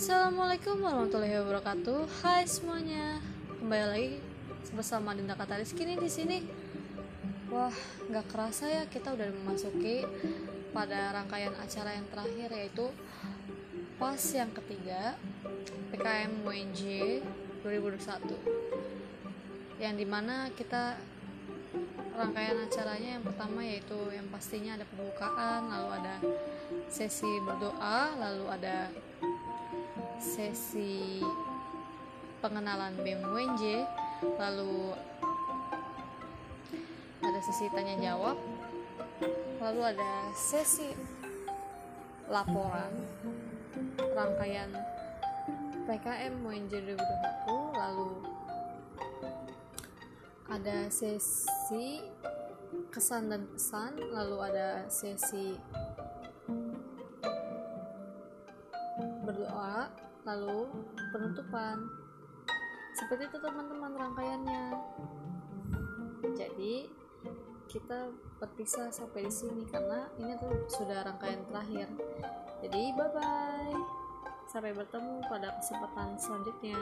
Assalamualaikum warahmatullahi wabarakatuh. Hai semuanya, kembali lagi bersama Dinda Kataris. Kini di sini, wah nggak kerasa ya kita udah memasuki pada rangkaian acara yang terakhir yaitu pas yang ketiga PKM UNJ 2021 yang di mana kita rangkaian acaranya yang pertama yaitu yang pastinya ada pembukaan lalu ada sesi berdoa lalu ada sesi pengenalan BEM UNJ lalu ada sesi tanya jawab lalu ada sesi laporan rangkaian PKM UNJ 2021 lalu ada sesi kesan dan pesan lalu ada sesi berdoa lalu penutupan. Seperti itu teman-teman rangkaiannya. Jadi kita berpisah sampai di sini karena ini tuh sudah rangkaian terakhir. Jadi bye bye sampai bertemu pada kesempatan selanjutnya